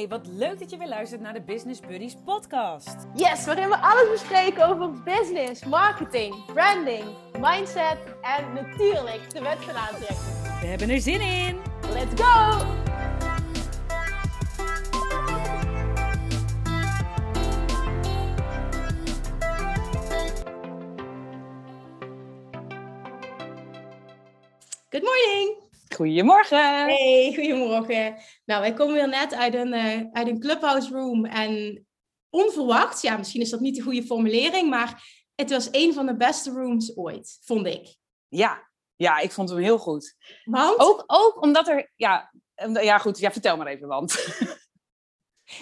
Hey, wat leuk dat je weer luistert naar de Business Buddies podcast. Yes, waarin we alles bespreken over business, marketing, branding, mindset en natuurlijk de wet van aantrekking. We hebben er zin in! Let's go! Good morning! Goedemorgen! Hey, goedemorgen. Nou, wij komen weer net uit een, uh, uit een clubhouse room en onverwacht, ja, misschien is dat niet de goede formulering, maar het was een van de beste rooms ooit, vond ik. Ja, ja ik vond hem heel goed. Want? Ook, ook omdat er, ja, ja goed, ja, vertel maar even, want...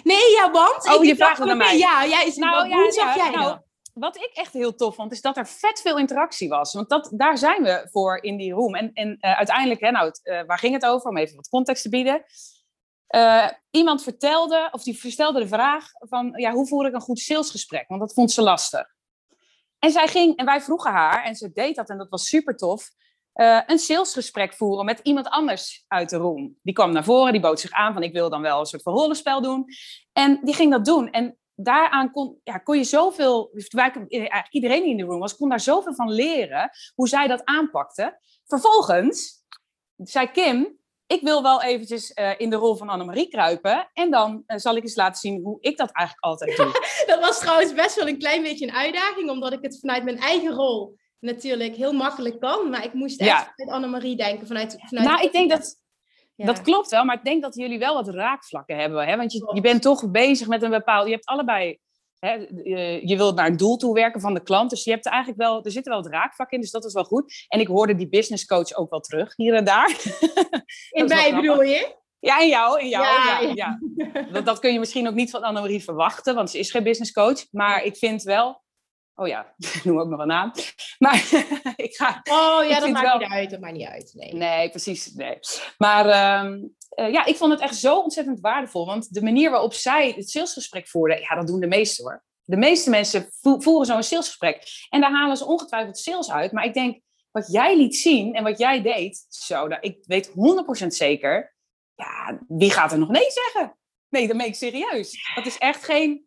Nee, ja, want... Oh, je vraagt naar mij. Ja, jij is, nou, wat, hoe zag jij nou? Wat ik echt heel tof vond, is dat er vet veel interactie was. Want dat, daar zijn we voor in die room. En, en uh, uiteindelijk, nou, uh, waar ging het over? Om even wat context te bieden. Uh, iemand vertelde, of die verstelde de vraag van, ja, hoe voer ik een goed salesgesprek? Want dat vond ze lastig. En zij ging, en wij vroegen haar, en ze deed dat en dat was super tof, een salesgesprek voeren met iemand anders uit de room. Die kwam naar voren, die bood zich aan van, ik wil dan wel een soort van rollenspel doen. En die ging dat doen. En daaraan kon, ja, kon je zoveel, eigenlijk iedereen die in de room was, kon daar zoveel van leren hoe zij dat aanpakte. Vervolgens zei Kim, ik wil wel eventjes uh, in de rol van Annemarie kruipen en dan uh, zal ik eens laten zien hoe ik dat eigenlijk altijd doe. dat was trouwens best wel een klein beetje een uitdaging, omdat ik het vanuit mijn eigen rol natuurlijk heel makkelijk kan, maar ik moest echt Ja. vanuit Annemarie denken. Vanuit, vanuit Nou, ik denk dat, Ja. dat klopt wel, maar ik denk dat jullie wel wat raakvlakken hebben. Hè? Want je, je bent toch bezig met een bepaald... Je hebt allebei... Hè, eh, je wilt naar een doel toe werken van de klant. Dus je hebt eigenlijk wel... Er zitten wel wat raakvlakken in, dus dat is wel goed. En ik hoorde die business coach ook wel terug, hier en daar. In mij bedoel je? Ja, in jou, in jou. Ja, ja. ja. Dat, dat kun je misschien ook niet van Annemarie verwachten, want ze is geen business coach. Maar ik vind wel... Oh ja, ik noem ook nog een naam. Maar ik ga... Oh ja, dat maakt wel- niet uit. Dat maakt niet uit. Nee. Nee, precies. Nee. Maar ehm, eh, ja, ik vond het echt zo ontzettend waardevol. Want de manier waarop zij het salesgesprek voerden, ja, dat doen de meesten hoor. De meeste mensen vo- voeren zo'n salesgesprek. En daar halen ze ongetwijfeld sales uit. Maar ik denk, wat jij liet zien en wat jij deed, zo, dat, ik weet 100% zeker, ja, wie gaat er nog nee zeggen? Nee, dat meen ik serieus. Dat is echt geen,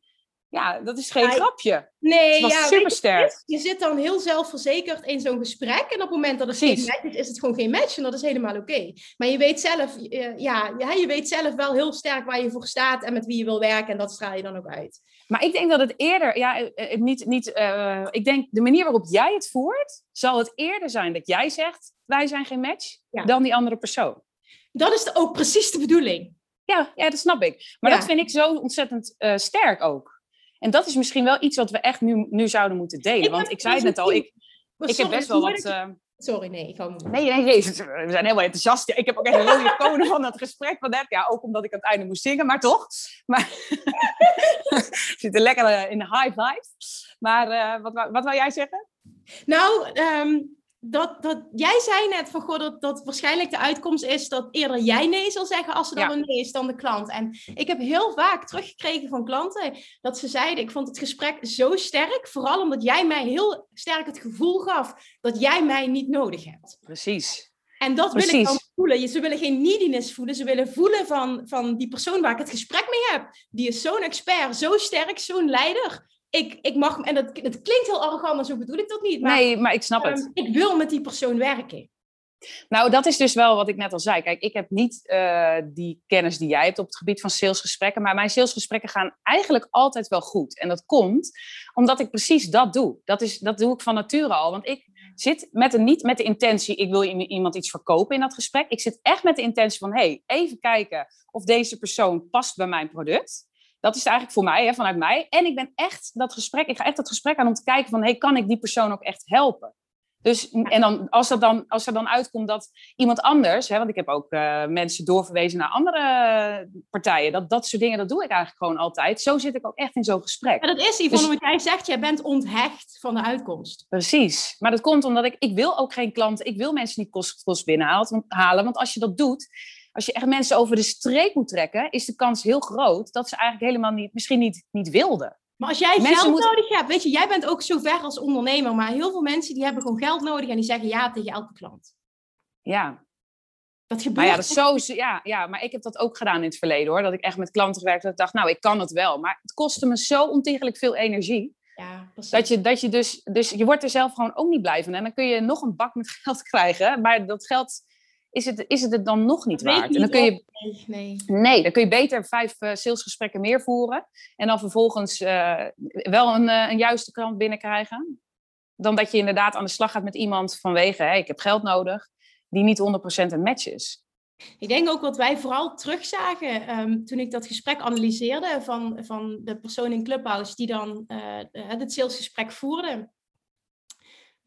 ja, dat is geen grapje. Nee, Het was ja, supersterk. je, je zit dan heel zelfverzekerd in zo'n gesprek. En op het moment dat het Precies. geen match is, is het gewoon geen match. En dat is helemaal oké. Maar je weet zelf, ja, ja, je weet zelf wel heel sterk waar je voor staat en met wie je wil werken. En dat straal je dan ook uit. Maar ik denk dat het eerder, ja, eh, eh, niet, niet, eh, ik denk de manier waarop jij het voert, zal het eerder zijn dat jij zegt, wij zijn geen match, Ja. dan die andere persoon. Dat is de- ook precies de bedoeling. Ja, ja dat snap ik. Maar Ja. dat vind ik zo ontzettend sterk ook. En dat is misschien wel iets wat we echt nu, nu zouden moeten delen. Ik Want ik zei het net al, ik, Maar ik heb best wel wat... eh, Sorry, nee, ik hou niet. Nee, nee, we zijn helemaal enthousiast. Ik heb ook echt een rode konen van dat gesprek van net. Ja, ook omdat ik aan het einde moest zingen, maar toch. Maar we zitten lekker eh, in de high vibes. Maar eh, wat, wat wou jij zeggen? Nou, ehm, dat, dat, jij zei net van goh, dat, dat waarschijnlijk de uitkomst is dat eerder jij nee zal zeggen als er dan Ja. een nee is dan de klant. En ik heb heel vaak teruggekregen van klanten dat ze zeiden: Ik vond het gesprek zo sterk, vooral omdat jij mij heel sterk het gevoel gaf dat jij mij niet nodig hebt. Precies. En dat wil ik Precies. dan voelen. Ze willen geen neediness voelen. Ze willen voelen van, van die persoon waar ik het gesprek mee heb. Die is zo'n expert, zo sterk, zo'n leider. Ik, ik mag, en dat, het klinkt heel arrogant, maar zo bedoel ik dat niet. Maar Nee, maar ik snap het. Ehm, ik wil met die persoon werken. Nou, dat is dus wel wat ik net al zei. Kijk, ik heb niet eh, die kennis die jij hebt op het gebied van salesgesprekken. Maar mijn salesgesprekken gaan eigenlijk altijd wel goed. En dat komt omdat ik precies dat doe. Dat, is, dat doe ik van nature al. Want ik zit met een, niet met de intentie, ik wil iemand iets verkopen in dat gesprek. Ik zit echt met de intentie van, hey, even kijken of deze persoon past bij mijn product. Dat is eigenlijk voor mij, hè, vanuit mij. En ik ben echt dat gesprek, ik ga echt dat gesprek aan om te kijken van, hey, kan ik die persoon ook echt helpen? Dus, en dan, als, dat dan, als er dan uitkomt dat iemand anders, hè, want ik heb ook eh, mensen doorverwezen naar andere eh, partijen, dat, dat soort dingen, dat doe ik eigenlijk gewoon altijd. Zo zit ik ook echt in zo'n gesprek. Maar dat is Yvonne, Dus- want jij zegt, jij bent onthecht van de uitkomst. Precies. Maar dat komt omdat ik, ik wil ook geen klanten, ik wil mensen niet kost, kost binnenhalen. Want, halen, want als je dat doet, als je echt mensen over de streep moet trekken, is de kans heel groot dat ze eigenlijk helemaal niet, misschien niet, niet wilden. Maar als jij Mensen geld moeten- nodig hebt, weet je, jij bent ook zo ver als ondernemer, maar heel veel mensen die hebben gewoon geld nodig en die zeggen ja tegen elke klant. Ja. Dat gebeurt. Maar ja, dat is zo, ja, ja, maar ik heb dat ook gedaan in het verleden hoor. Dat ik echt met klanten gewerkt heb. Dat ik dacht, nou, ik kan het wel. Maar het kostte me zo ontiegelijk veel energie. Ja, precies. Dat je, dat je dus, dus je wordt er zelf gewoon ook niet blij van. En dan kun je nog een bak met geld krijgen. Maar dat geld is het, is het, het dan nog niet waard. niet en dan kun je, Nee, nee. nee, dan kun je beter vijf eh, salesgesprekken meer voeren. En dan vervolgens eh, wel een, eh, een juiste klant binnenkrijgen. Dan dat je inderdaad aan de slag gaat met iemand vanwege, hè, ik heb geld nodig. Die niet 100% een match is. Ik denk ook wat wij vooral terugzagen ehm, toen ik dat gesprek analyseerde van, van de persoon in Clubhouse die dan het salesgesprek voerde.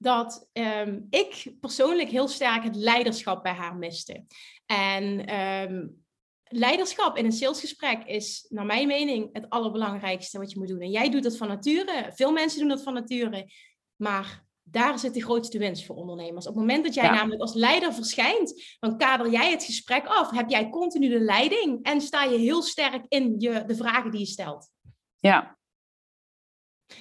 Dat ehm, ik persoonlijk heel sterk het leiderschap bij haar miste. En ehm, leiderschap in een salesgesprek is, naar mijn mening, het allerbelangrijkste wat je moet doen. En jij doet dat van nature. Veel mensen doen dat van nature. Maar daar zit de grootste winst voor ondernemers. Op het moment dat jij Ja. namelijk als leider verschijnt, dan kader jij het gesprek af. Heb jij continu de leiding en sta je heel sterk in je, de vragen die je stelt. Ja,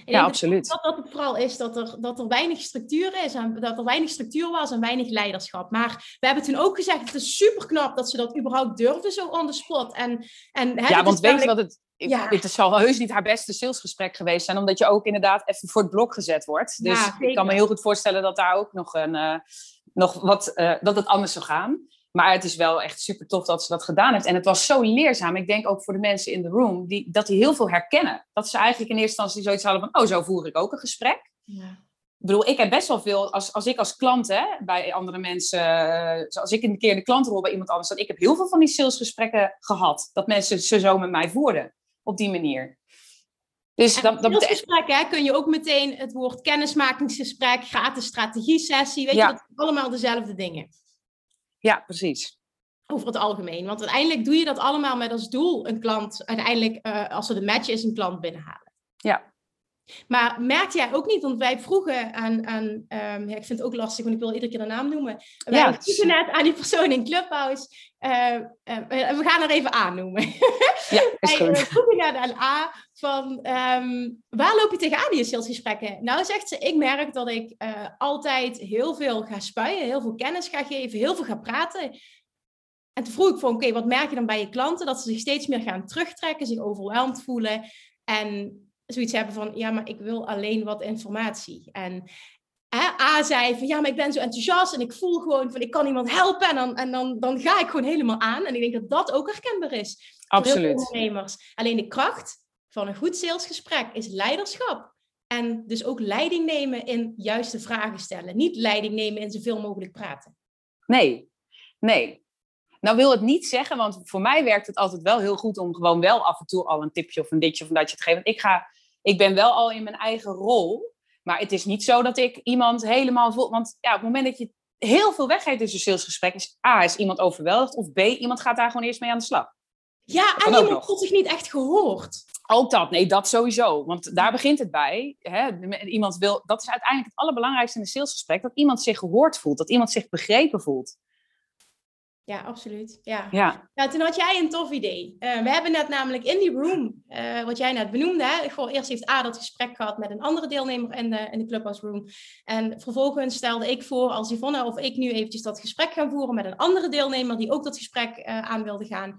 Ja dat- absoluut. Dat, dat het vooral is dat er, dat er weinig structuur is en dat er weinig structuur was en weinig leiderschap. Maar we hebben toen ook gezegd, het is super knap dat ze dat überhaupt durfden zo on the spot. En, en, hè, Ja, dit want weet je wat het... Ja. Het zal heus niet haar beste salesgesprek geweest zijn, omdat je ook inderdaad even voor het blok gezet wordt. Ja, Dus ik kan me heel goed voorstellen dat daar ook nog, een, eh, nog wat, eh, dat het anders zou gaan. Maar het is wel echt super tof dat ze dat gedaan heeft. En het was zo leerzaam. Ik denk ook voor de mensen in de room, die, dat die heel veel herkennen. Dat ze eigenlijk in eerste instantie zoiets hadden van, oh, zo voer ik ook een gesprek. Ja. Ik bedoel, ik heb best wel veel, als, als ik als klant hè, bij andere mensen, eh, zoals ik een keer in de klantenrol bij iemand anders zat, ik heb heel veel van die salesgesprekken gehad. Dat mensen ze zo met mij voerden, op die manier. Dus salesgesprekken hè, kun je ook meteen het woord kennismakingsgesprek, gratis strategie-sessie, weet Ja. je, dat allemaal dezelfde dingen. Ja, precies. Over het algemeen. Want uiteindelijk doe je dat allemaal met als doel een klant, uiteindelijk eh, als er de match is, een klant binnenhalen. Ja. Maar merkte jij ook niet, want wij vroegen aan, aan ehm, ja, ik vind het ook lastig, want ik wil iedere keer de naam noemen. Wij Ja, vroegen net aan die persoon in Clubhouse, eh, we gaan er even aan noemen. Ja, is goed. eh, vroegen net aan A van, waar loop je tegenaan in je salesgesprekken? Nou zegt ze, ik merk dat ik eh, altijd heel veel ga spuien, heel veel kennis ga geven, heel veel ga praten. En toen vroeg ik van, oké, wat merk je dan bij je klanten? Dat ze zich steeds meer gaan terugtrekken, zich overweldigd voelen. En zoiets hebben van, ja, maar ik wil alleen wat informatie. En hè, A zei van, ja, maar ik ben zo enthousiast en ik voel gewoon van, ik kan iemand helpen. En dan, en dan, dan ga ik gewoon helemaal aan. En ik denk dat dat ook herkenbaar is voor heel veel Absoluut. ondernemers. Alleen de kracht van een goed salesgesprek is leiderschap. En dus ook leiding nemen in juiste vragen stellen. Niet leiding nemen in zoveel mogelijk praten. Nee, nee. Nou wil het niet zeggen, want voor mij werkt het altijd wel heel goed om gewoon wel af en toe al een tipje of een ditje of een datje te geven. Want ik, ga, ik ben wel al in mijn eigen rol, maar het is niet zo dat ik iemand helemaal vol... Want ja, op het moment dat je heel veel weggeeft in zo'n salesgesprek, is A, is iemand overweldigd, of B, iemand gaat daar gewoon eerst mee aan de slag. Ja, en iemand voelt zich niet echt gehoord. Ook dat, nee, dat sowieso. Want daar begint het bij. Hè? Iemand wil, dat is uiteindelijk het allerbelangrijkste in een salesgesprek, dat iemand zich gehoord voelt, dat iemand zich begrepen voelt. Ja, absoluut. Ja. Ja, Nou, toen had jij een tof idee. Eh, we hebben net namelijk in die room, eh, wat jij net benoemde, hè, gewoon eerst heeft A dat gesprek gehad met een andere deelnemer in de, in de Clubhouse room. En vervolgens stelde ik voor als Yvonne of ik nu eventjes dat gesprek gaan voeren met een andere deelnemer die ook dat gesprek eh, aan wilde gaan.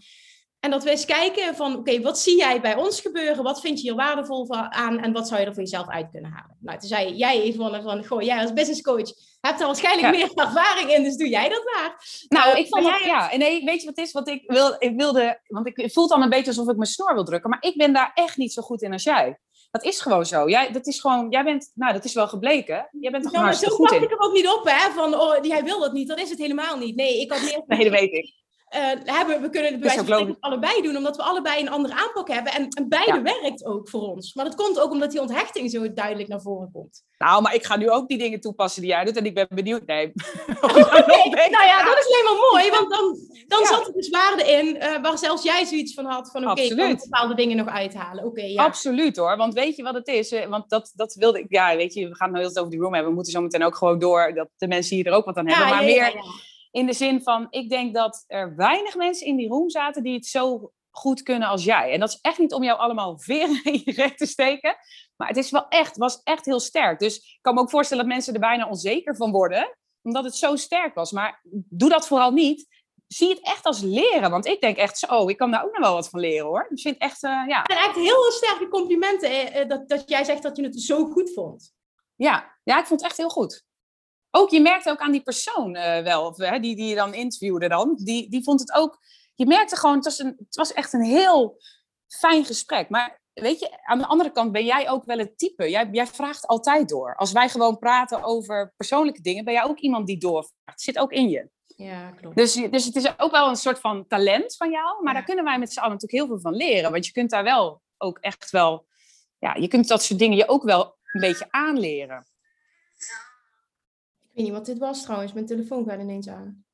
En dat we eens kijken van, oké, wat zie jij bij ons gebeuren? Wat vind je hier waardevol van aan? En wat zou je er voor jezelf uit kunnen halen? Nou, toen zei jij, Yvonne, van, goh, jij als business coach hebt er waarschijnlijk Ja. meer ervaring in, dus doe jij dat maar. Nou, Eh, ik vond dat, ja. En nee, weet je wat het is? Want ik, wil, ik wilde, want ik het voelt dan een beetje alsof ik mijn snor wil drukken, maar ik ben daar echt niet zo goed in als jij. Dat is gewoon zo. Jij, dat is gewoon, jij bent, nou, dat is wel gebleken. Jij bent er gewoon maar zo hartstikke goed pak in. ik er ook niet op, hè? Van, oh, jij wil dat niet. Dat is het helemaal niet. Nee, ik had meer... Nee, dat weet ik. Eh, hebben, we kunnen het bij wijze van allebei doen, omdat we allebei een andere aanpak hebben. En, en beide Ja. werkt ook voor ons. Maar dat komt ook omdat die onthechting zo duidelijk naar voren komt. Nou, maar ik ga nu ook die dingen toepassen die jij doet en ik ben benieuwd. Nee. Nee, nou ja, dat is alleen maar mooi, want dan, dan Ja. zat er dus waarde in eh, waar zelfs jij zoiets van had. Van oké, ik kan bepaalde dingen nog uithalen. Oké, ja. Absoluut hoor. Want weet je wat het is? Eh, Want dat, dat wilde ik. Ja, weet je, we gaan het heel veel over die room hebben. We moeten zo meteen ook gewoon door dat de mensen hier er ook wat aan hebben. Maar meer. In de zin van, ik denk dat er weinig mensen in die room zaten die het zo goed kunnen als jij. En dat is echt niet om jou allemaal veren in je recht te steken. Maar het is wel echt, was echt heel sterk. Dus ik kan me ook voorstellen dat mensen er bijna onzeker van worden. Omdat het zo sterk was. Maar doe dat vooral niet. zie het echt als leren. Want ik denk echt, zo, ik kan daar ook nog wel wat van leren hoor. Ik vind echt, uh, ja. En echt heel sterke complimenten eh, dat, dat jij zegt dat je het zo goed vond. Ja, ja, ik vond het echt heel goed. Ook, je merkte ook aan die persoon uh, wel, of, die, die je dan interviewde dan, die, die vond het ook, je merkte gewoon, het was, een, het was echt een heel fijn gesprek. Maar weet je, aan de andere kant ben jij ook wel het type. Jij, jij vraagt altijd door. Als wij gewoon praten over persoonlijke dingen, ben jij ook iemand die doorvraagt. Het zit ook in je. Ja, klopt. Dus, dus het is ook wel een soort van talent van jou. Maar daar kunnen wij met z'n allen natuurlijk heel veel van leren. Want je kunt daar wel ook echt wel... Ja, je kunt dat soort dingen je ook wel een beetje aanleren. Ik weet niet wat dit was trouwens. Mijn telefoon gaat ineens aan.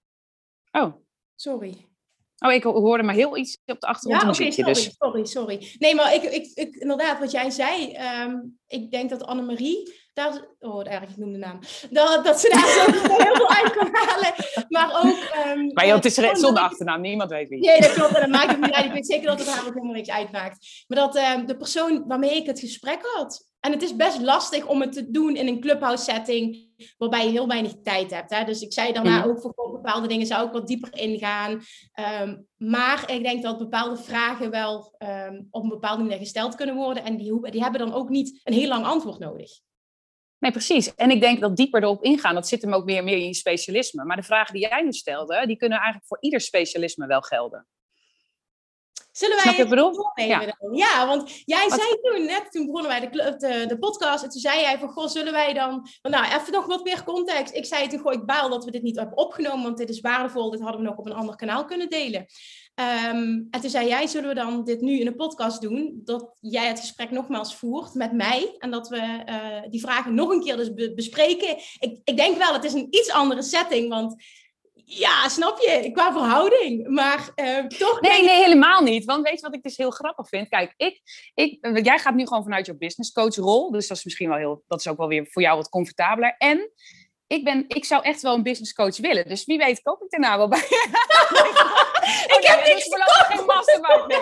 Oh. Sorry. Oh, ik hoorde maar heel iets op de achtergrond. Ja, oké, okay, sorry, dus. sorry, sorry. Nee, maar ik, ik, ik, inderdaad, wat jij zei, um, ik denk dat Annemarie, daar, oh, erg, ik noem de naam, dat, dat ze daar zo heel veel uit kan halen. Maar ook... Um, maar joh, het is uh, zonder achternaam, niemand weet wie. Nee, dat klopt, en dat maakt het niet uit. Ik weet zeker dat het haar ook helemaal niks uitmaakt. Maar dat um, de persoon waarmee ik het gesprek had, en het is best lastig om het te doen in een clubhouse setting, waarbij je heel weinig tijd hebt. Hè? Dus ik zei daarna Mhm. ook voor bepaalde dingen zou ik wat dieper ingaan. Ehm, maar ik denk dat bepaalde vragen wel ehm, op een bepaalde manier gesteld kunnen worden. En die, die hebben dan ook niet een heel lang antwoord nodig. Nee, precies. En ik denk dat dieper erop ingaan, dat zit hem ook meer, meer in je specialisme. Maar de vragen die jij nu stelde, die kunnen eigenlijk voor ieder specialisme wel gelden. Zullen wij het doornemen Ja. dan? Ja, want jij Wat- zei toen, net toen begonnen wij de, de, de podcast, en toen zei jij van, goh, zullen wij dan... Nou, even nog wat meer context. Ik zei toen, goh, ik baal dat we dit niet hebben opgenomen, want dit is waardevol, dit hadden we nog op een ander kanaal kunnen delen. Ehm, en toen zei jij, zullen we dan dit nu in een podcast doen, dat jij het gesprek nogmaals voert met mij, en dat we eh, die vragen nog een keer dus be- bespreken. Ik, ik denk wel, het is een iets andere setting, want... Ja, snap je? Qua verhouding. Maar eh, toch Nee, ik- nee, helemaal niet. Want weet je wat ik dus heel grappig vind? Kijk, ik, ik, jij gaat nu gewoon vanuit je business coach rol. Dus dat is misschien wel heel, dat is ook wel weer voor jou wat comfortabeler. En ik, ben, ik zou echt wel een business coach willen. Dus wie weet koop ik daarna wel bij. ik heb dus niks voorlopig geen mastermind. Nee.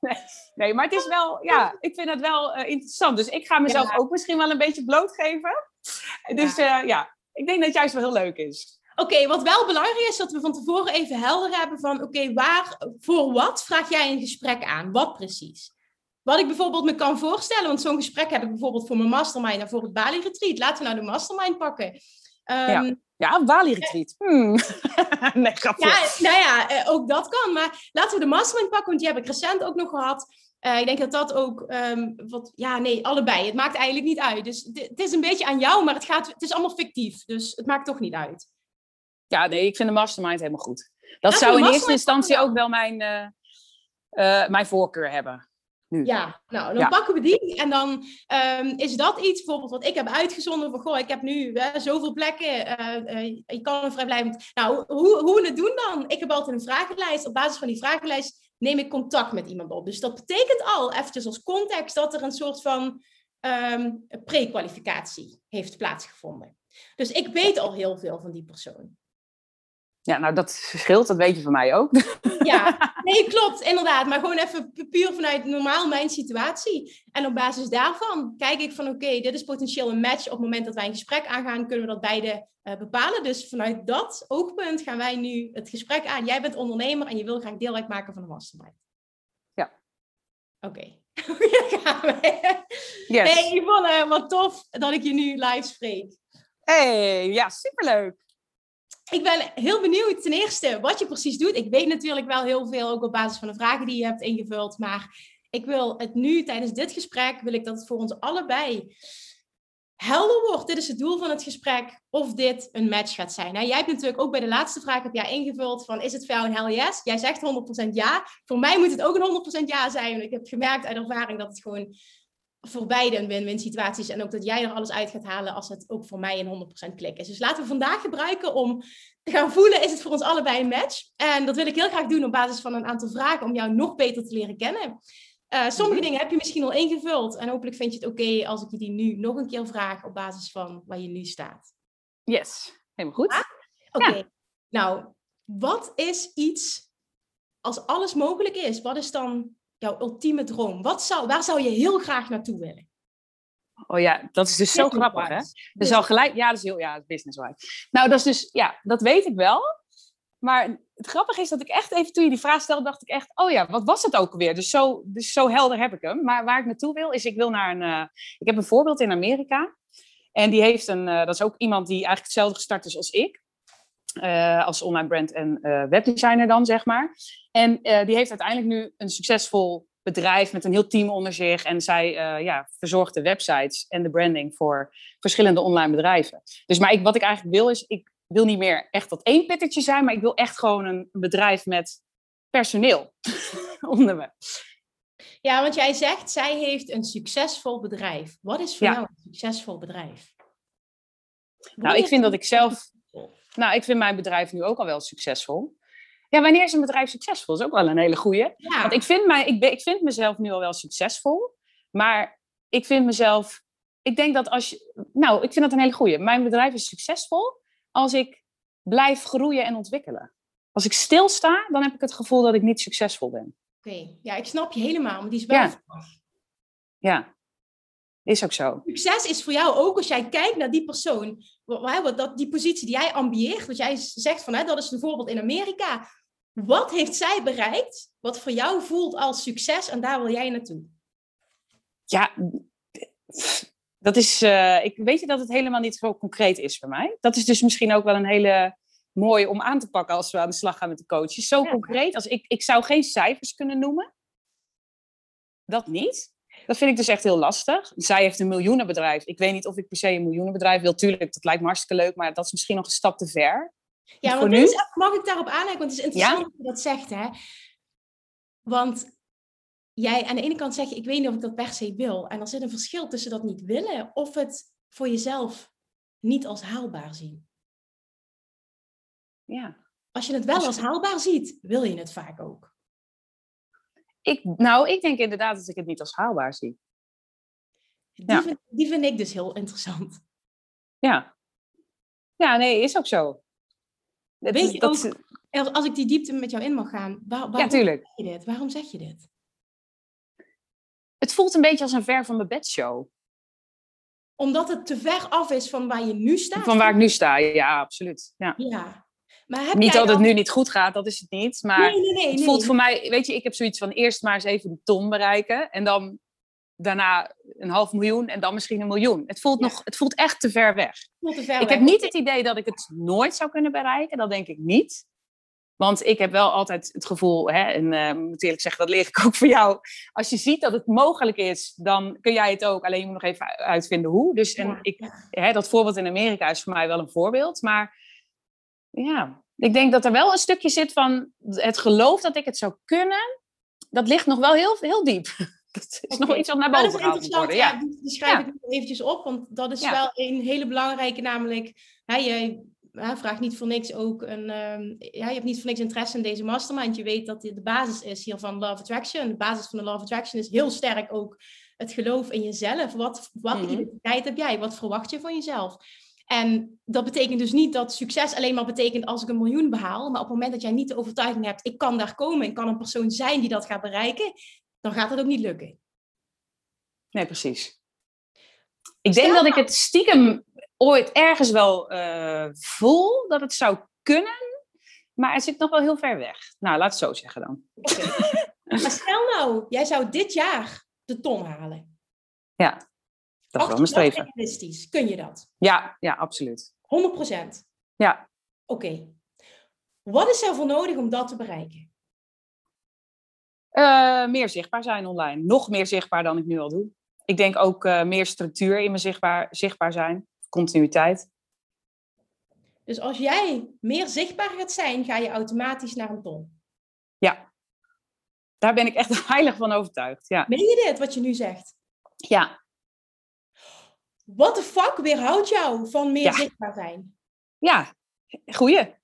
nee. nee, maar het is wel, ja, ik vind het wel eh, interessant. Dus ik ga mezelf Ja. ook misschien wel een beetje blootgeven. Dus eh, ja, ik denk dat het juist wel heel leuk is. Oké, wat wel belangrijk is, dat we van tevoren even helder hebben van, oké, waar, voor wat vraag jij een gesprek aan? Wat precies? Wat ik bijvoorbeeld me kan voorstellen, want zo'n gesprek heb ik bijvoorbeeld voor mijn mastermind en voor het Bali Retreat. Laten we nou de mastermind pakken. Ehm, Ja, Bali Retreat. Hmm. nee, grapje. ja, nou ja, eh, ook dat kan. Maar laten we de mastermind pakken, want die heb ik recent ook nog gehad. Eh, ik denk dat dat ook, ehm, wat, ja, nee, allebei. Het maakt eigenlijk niet uit. Dus het is een beetje aan jou, maar het, gaat, het is allemaal fictief. Dus het maakt toch niet uit. Ja, nee, ik vind de mastermind helemaal goed. Dat zou in eerste instantie ook wel mijn, eh, eh, mijn voorkeur hebben. Nu. Ja, nou, dan Ja. pakken we die. En dan ehm, is dat iets, bijvoorbeeld wat ik heb uitgezonden van, goh, ik heb nu eh, zoveel plekken, eh, eh, je kan een vrijblijvend... Nou, hoe, hoe we het doen dan? Ik heb altijd een vragenlijst. Op basis van die vragenlijst neem ik contact met iemand op. Dus dat betekent al, eventjes als context, dat er een soort van ehm pre-kwalificatie heeft plaatsgevonden. Dus ik weet al heel veel van die persoon. Ja, nou dat verschilt, dat weet je van mij ook. Ja, nee, klopt, inderdaad. Maar gewoon even pu- puur vanuit normaal mijn situatie. En op basis daarvan kijk ik van, oké, dit is potentieel een match. Op het moment dat wij een gesprek aangaan, kunnen we dat beide eh, bepalen. Dus vanuit dat oogpunt gaan wij nu het gesprek aan. Jij bent ondernemer en je wil graag deel uitmaken van een mastermind. Ja. Oké. Daar gaan we. Yes. Hey Yvonne, wat tof dat ik je nu live spreek. Hey, ja, superleuk. Ik ben heel benieuwd ten eerste wat je precies doet. Ik weet natuurlijk wel heel veel, ook op basis van de vragen die je hebt ingevuld. Maar ik wil het nu, tijdens dit gesprek, wil ik dat het voor ons allebei helder wordt. Dit is het doel van het gesprek, of dit een match gaat zijn. Nou, jij hebt natuurlijk ook bij de laatste vraag heb jij ingevuld van, is het voor jou een hell yes? Jij zegt 100% ja. Voor mij moet het ook een 100% ja zijn. Ik heb gemerkt uit ervaring dat het gewoon voor beide een win-win situatie is. En ook dat jij er alles uit gaat halen als het ook voor mij een 100% klik is. Dus laten we vandaag gebruiken om te gaan voelen, is het voor ons allebei een match? En dat wil ik heel graag doen op basis van een aantal vragen om jou nog beter te leren kennen. Eh, sommige dingen heb je misschien al ingevuld. En hopelijk vind je het oké als ik je die nu nog een keer vraag op basis van waar je nu staat. Yes, helemaal goed. Oké, nou, wat is iets, als alles mogelijk is, wat is dan jouw ultieme droom? Wat zou, waar zou je heel graag naartoe willen? Oh ja, dat is dus zo grappig, hè? Dus al gelijk, ja, dat is heel, ja, business wise. Nou, dat is dus, ja, dat weet ik wel. maar het grappige is dat ik echt even, toen je die vraag stelde, dacht ik echt, oh ja, wat was het ook alweer? Dus zo, dus zo helder heb ik hem. Maar waar ik naartoe wil, is ik wil naar een, uh, ik heb een voorbeeld in Amerika. En die heeft een, uh, dat is ook iemand die eigenlijk hetzelfde gestart is als ik. Uh, als online brand en webdesigner dan, zeg maar. En die heeft uiteindelijk nu een succesvol bedrijf met een heel team onder zich. En zij ja, verzorgt de websites en de branding voor verschillende online bedrijven. Dus maar ik, wat ik eigenlijk wil is, ik wil niet meer echt dat één pittertje zijn, maar ik wil echt gewoon een bedrijf met personeel onder me. Ja, want jij zegt, zij heeft een succesvol bedrijf. Wat is voor jou een succesvol bedrijf? nou, ik vind dat ik zelf... Nou, ik vind mijn bedrijf nu ook al wel succesvol. Ja, wanneer is een bedrijf succesvol? Dat is ook wel een hele goeie. Ja. Want ik vind, mij, ik, ben, ik vind mezelf nu al wel succesvol. Maar ik vind mezelf... Ik denk dat als je... Nou, ik vind dat een hele goeie. Mijn bedrijf is succesvol als ik blijf groeien en ontwikkelen. Als ik stilsta, dan heb ik het gevoel dat ik niet succesvol ben. Oké, ja, ik snap je helemaal, maar die is wel ja. ja, is ook zo. Succes is voor jou ook als jij kijkt naar die persoon, wat, dat, die positie die jij ambieert, wat jij zegt van, hè, dat is bijvoorbeeld in Amerika. Wat heeft zij bereikt, wat voor jou voelt als succes en daar wil jij naartoe? Ja, dat is, uh, ik weet je dat het helemaal niet zo concreet is voor mij. Dat is dus misschien ook wel een hele mooie om aan te pakken als we aan de slag gaan met de coaches. Zo concreet als ik, ik zou geen cijfers kunnen noemen. Dat niet. Dat vind ik dus echt heel lastig. Zij heeft een miljoenenbedrijf. Ik weet niet of ik per se een miljoenenbedrijf wil. Tuurlijk, dat lijkt me hartstikke leuk, maar dat is misschien nog een stap te ver. Ja, want mag ik daarop aanleggen? Want het is interessant dat je dat zegt, hè? Want jij aan de ene kant zeg je, ik weet niet of ik dat per se wil. En er zit een verschil tussen dat niet willen of het voor jezelf niet als haalbaar zien. Ja. Als je het wel als haalbaar ziet, wil je het vaak ook. Ik, nou, ik denk inderdaad dat ik het niet als haalbaar zie. Die, ja. vind, die vind ik dus heel interessant. Ja. Ja, nee, is ook zo. Weet je dat, ook, als ik die diepte met jou in mag gaan, waar, waarom ja, zeg je dit? Waarom zeg je dit? Het voelt een beetje als een ver van mijn bedshow. Omdat het te ver af is van waar je nu staat? Van waar ik nu sta, ja, absoluut. Ja. ja. Maar niet dat het nu niet goed gaat, dat is het niet. Maar nee, nee, nee, het voelt voor mij, weet je, ik heb zoiets van eerst maar eens even de ton bereiken. En dan daarna een half miljoen en dan misschien een miljoen. Het voelt, nog, het voelt echt te ver weg. Te ver ik heb niet het idee dat ik het nooit zou kunnen bereiken. Dat denk ik niet. Want ik heb wel altijd het gevoel, hè, en uh, moet eerlijk zeggen, dat leer ik ook voor jou. Als je ziet dat het mogelijk is, dan kun jij het ook. Alleen je moet nog even uitvinden hoe. Dus en ik, hè, dat voorbeeld in Amerika is voor mij wel een voorbeeld. Maar ja, ik denk dat er wel een stukje zit van het geloof dat ik het zou kunnen. Dat ligt nog wel heel, heel diep. Dat is nog iets wat naar boven gehaald moet worden. Ja. die schrijf ik eventjes op, want dat is wel een hele belangrijke, namelijk... Hè, je, ja, vraag niet voor niks ook een. Um, ja, je hebt niet voor niks interesse in deze mastermind. Je weet dat dit de basis is hier van Love Attraction. De basis van de Love Attraction is heel sterk ook het geloof in jezelf. Wat, wat mm identiteit heb jij? Wat verwacht je van jezelf? En dat betekent dus niet dat succes alleen maar betekent als ik een miljoen behaal. Maar op het moment dat jij niet de overtuiging hebt, ik kan daar komen, ik kan een persoon zijn die dat gaat bereiken, dan gaat het ook niet lukken. Nee, precies. Ik denk dat ik het stiekem ooit ergens wel uh, voel dat het zou kunnen, maar het zit nog wel heel ver weg. Nou, laat het zo zeggen dan. maar stel nou, jij zou dit jaar de ton halen. Ja, dat is wel mijn streven. Realistisch, kun je dat? Ja, ja, absoluut. 100% Ja. Oké. Wat is er voor nodig om dat te bereiken? Uh, meer zichtbaar zijn online. Nog meer zichtbaar dan ik nu al doe. Ik denk ook uh, meer structuur in mijn zichtbaar, zichtbaar zijn continuïteit. Dus als jij meer zichtbaar gaat zijn, ga je automatisch naar een ton. Ja, daar ben ik echt heilig van overtuigd. Ja. Meen je dit, wat je nu zegt? Ja. Wat de fuck weerhoudt jou van meer zichtbaar zijn? Ja, goeie.